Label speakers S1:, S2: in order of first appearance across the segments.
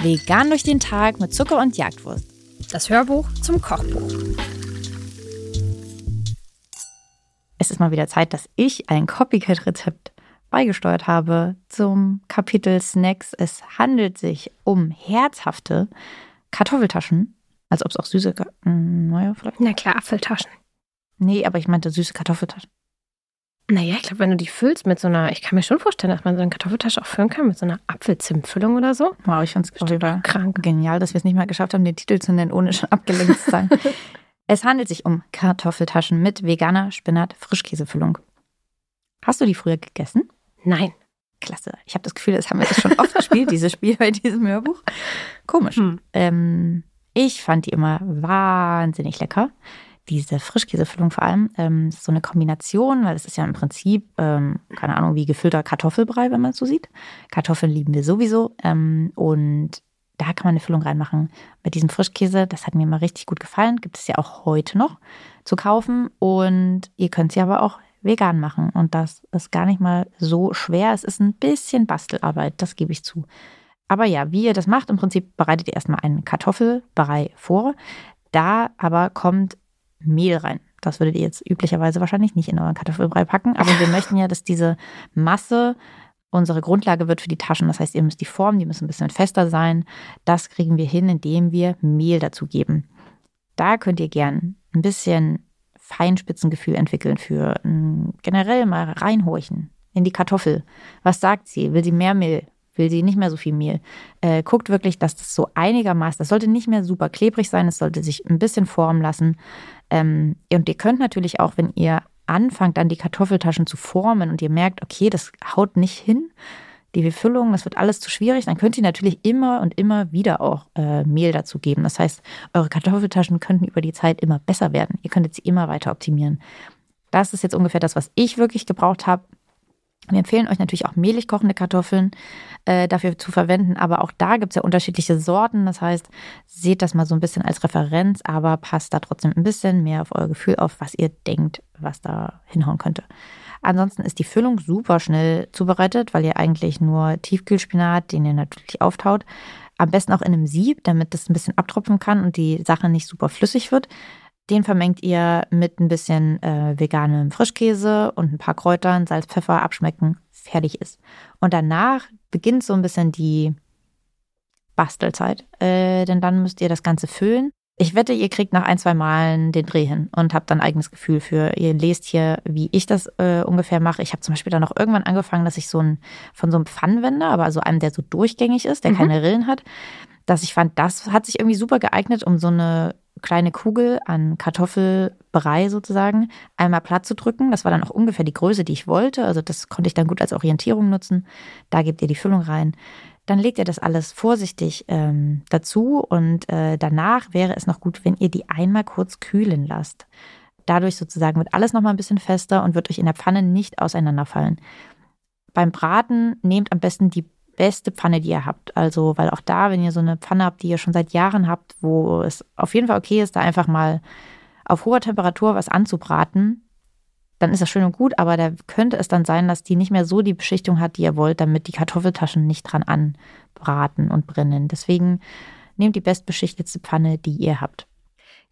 S1: Vegan durch den Tag mit Zucker und Jagdwurst.
S2: Das Hörbuch zum Kochbuch.
S1: Es ist mal wieder Zeit, dass ich ein Copycat-Rezept beigesteuert habe zum Kapitel Snacks. Es handelt sich um herzhafte Kartoffeltaschen. Als ob es auch süße, hm, naja, vielleicht.
S2: Na klar, Apfeltaschen.
S1: Nee, aber ich meinte süße Kartoffeltaschen.
S2: Naja, ich glaube, wenn du die füllst mit so einer, ich kann mir schon vorstellen, dass man so eine Kartoffeltasche auch füllen kann mit so einer Apfelzimtfüllung oder so.
S1: Wow, ich jeden Fall krank. Genial, dass wir es nicht mal geschafft haben, den Titel zu nennen, ohne schon abgelenkt zu sein. es handelt sich um Kartoffeltaschen mit veganer Spinat-Frischkäsefüllung. Hast du die früher gegessen?
S2: Nein.
S1: Klasse. Ich habe das Gefühl, das haben wir das schon oft gespielt, dieses Spiel bei diesem Hörbuch. Komisch. Hm. Ähm, ich fand die immer wahnsinnig lecker diese Frischkäsefüllung vor allem, ähm, ist so eine Kombination, weil es ist ja im Prinzip, ähm, keine Ahnung, wie gefüllter Kartoffelbrei, wenn man es so sieht. Kartoffeln lieben wir sowieso. Ähm, und da kann man eine Füllung reinmachen. Mit diesem Frischkäse, das hat mir immer richtig gut gefallen. Gibt es ja auch heute noch zu kaufen. Und ihr könnt sie aber auch vegan machen. Und das ist gar nicht mal so schwer. Es ist ein bisschen Bastelarbeit, das gebe ich zu. Aber ja, wie ihr das macht, im Prinzip bereitet ihr erstmal einen Kartoffelbrei vor. Da aber kommt Mehl rein. Das würdet ihr jetzt üblicherweise wahrscheinlich nicht in euren Kartoffelbrei packen, aber wir möchten ja, dass diese Masse unsere Grundlage wird für die Taschen. Das heißt, ihr müsst die formen, die müssen ein bisschen fester sein. Das kriegen wir hin, indem wir Mehl dazu geben. Da könnt ihr gern ein bisschen Feinspitzengefühl entwickeln für generell mal reinhorchen in die Kartoffel. Was sagt sie? Will sie mehr Mehl? Will sie nicht mehr so viel Mehl. Äh, guckt wirklich, dass das so einigermaßen, das sollte nicht mehr super klebrig sein, es sollte sich ein bisschen formen lassen. Ähm, und ihr könnt natürlich auch, wenn ihr anfangt, dann die Kartoffeltaschen zu formen und ihr merkt, okay, das haut nicht hin, die Füllung, das wird alles zu schwierig, dann könnt ihr natürlich immer und immer wieder auch äh, Mehl dazu geben. Das heißt, eure Kartoffeltaschen könnten über die Zeit immer besser werden. Ihr könntet sie immer weiter optimieren. Das ist jetzt ungefähr das, was ich wirklich gebraucht habe. Wir empfehlen euch natürlich auch mehlig kochende Kartoffeln äh, dafür zu verwenden, aber auch da gibt es ja unterschiedliche Sorten. Das heißt, seht das mal so ein bisschen als Referenz, aber passt da trotzdem ein bisschen mehr auf euer Gefühl auf, was ihr denkt, was da hinhauen könnte. Ansonsten ist die Füllung super schnell zubereitet, weil ihr eigentlich nur Tiefkühlspinat, den ihr natürlich auftaut, am besten auch in einem Sieb, damit das ein bisschen abtropfen kann und die Sache nicht super flüssig wird. Den vermengt ihr mit ein bisschen äh, veganem Frischkäse und ein paar Kräutern, Salz, Pfeffer, abschmecken, fertig ist. Und danach beginnt so ein bisschen die Bastelzeit, äh, denn dann müsst ihr das Ganze füllen. Ich wette, ihr kriegt nach ein, zwei Malen den Dreh hin und habt dann ein eigenes Gefühl für. Ihr lest hier, wie ich das äh, ungefähr mache. Ich habe zum Beispiel dann noch irgendwann angefangen, dass ich so ein von so einem Pfannenwender, aber so einem, der so durchgängig ist, der mhm. keine Rillen hat, dass ich fand, das hat sich irgendwie super geeignet, um so eine kleine Kugel an Kartoffelbrei sozusagen einmal platt zu drücken. Das war dann auch ungefähr die Größe, die ich wollte. Also das konnte ich dann gut als Orientierung nutzen. Da gebt ihr die Füllung rein. Dann legt ihr das alles vorsichtig ähm, dazu und äh, danach wäre es noch gut, wenn ihr die einmal kurz kühlen lasst. Dadurch sozusagen wird alles nochmal ein bisschen fester und wird euch in der Pfanne nicht auseinanderfallen. Beim Braten nehmt am besten die beste Pfanne, die ihr habt. Also, weil auch da, wenn ihr so eine Pfanne habt, die ihr schon seit Jahren habt, wo es auf jeden Fall okay ist, da einfach mal auf hoher Temperatur was anzubraten, dann ist das schön und gut, aber da könnte es dann sein, dass die nicht mehr so die Beschichtung hat, die ihr wollt, damit die Kartoffeltaschen nicht dran anbraten und brennen. Deswegen nehmt die bestbeschichtete Pfanne, die ihr habt.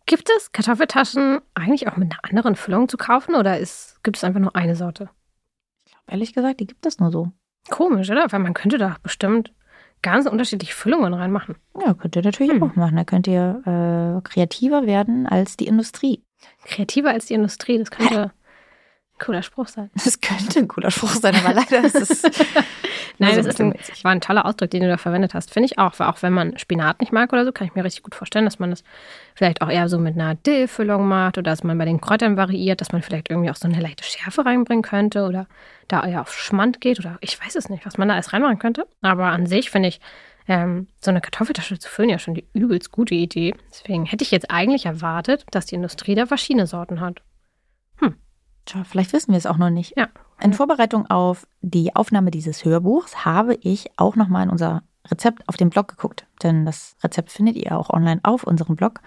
S2: Gibt es Kartoffeltaschen eigentlich auch mit einer anderen Füllung zu kaufen oder ist, gibt es einfach nur eine Sorte?
S1: Ich glaube, ehrlich gesagt, die gibt es nur so.
S2: Komisch, oder? Weil man könnte da bestimmt ganz unterschiedliche Füllungen reinmachen.
S1: Ja, könnt ihr natürlich hm. auch machen. Da könnt ihr äh, kreativer werden als die Industrie.
S2: Kreativer als die Industrie, das könnte Cooler Spruch sein.
S1: Das könnte ein cooler Spruch sein, aber leider ist es.
S2: Nein, so das ist ein, war ein toller Ausdruck, den du da verwendet hast. Finde ich auch. Weil auch wenn man Spinat nicht mag oder so, kann ich mir richtig gut vorstellen, dass man das vielleicht auch eher so mit einer Dillfüllung macht oder dass man bei den Kräutern variiert, dass man vielleicht irgendwie auch so eine leichte Schärfe reinbringen könnte oder da eher auf Schmand geht oder ich weiß es nicht, was man da alles reinmachen könnte. Aber an sich finde ich ähm, so eine Kartoffeltasche zu füllen ja schon die übelst gute Idee. Deswegen hätte ich jetzt eigentlich erwartet, dass die Industrie da verschiedene Sorten hat.
S1: Tja, vielleicht wissen wir es auch noch nicht.
S2: Ja.
S1: In Vorbereitung auf die Aufnahme dieses Hörbuchs habe ich auch nochmal in unser Rezept auf dem Blog geguckt. Denn das Rezept findet ihr auch online auf unserem Blog.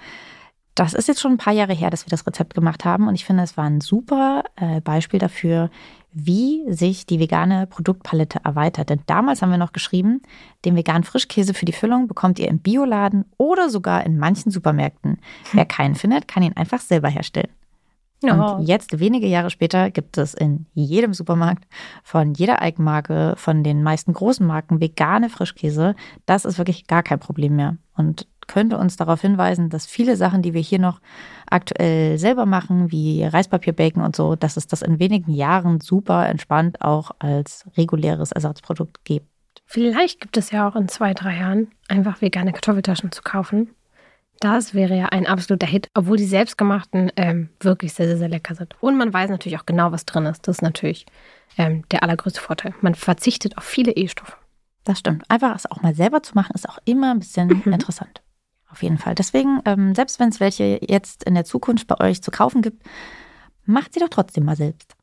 S1: Das ist jetzt schon ein paar Jahre her, dass wir das Rezept gemacht haben und ich finde, es war ein super äh, Beispiel dafür, wie sich die vegane Produktpalette erweitert. Denn damals haben wir noch geschrieben, den veganen Frischkäse für die Füllung bekommt ihr im Bioladen oder sogar in manchen Supermärkten. Wer keinen findet, kann ihn einfach selber herstellen. Ja. Und jetzt, wenige Jahre später, gibt es in jedem Supermarkt von jeder Eigenmarke, von den meisten großen Marken vegane Frischkäse. Das ist wirklich gar kein Problem mehr und könnte uns darauf hinweisen, dass viele Sachen, die wir hier noch aktuell selber machen, wie Reispapierbacon und so, dass es das in wenigen Jahren super entspannt auch als reguläres Ersatzprodukt gibt.
S2: Vielleicht gibt es ja auch in zwei, drei Jahren einfach vegane Kartoffeltaschen zu kaufen das wäre ja ein absoluter Hit, obwohl die selbstgemachten ähm, wirklich sehr, sehr, sehr lecker sind. Und man weiß natürlich auch genau, was drin ist. Das ist natürlich ähm, der allergrößte Vorteil. Man verzichtet auf viele E-Stoffe.
S1: Das stimmt. Einfach es auch mal selber zu machen, ist auch immer ein bisschen mhm. interessant. Auf jeden Fall. Deswegen, ähm, selbst wenn es welche jetzt in der Zukunft bei euch zu kaufen gibt, macht sie doch trotzdem mal selbst.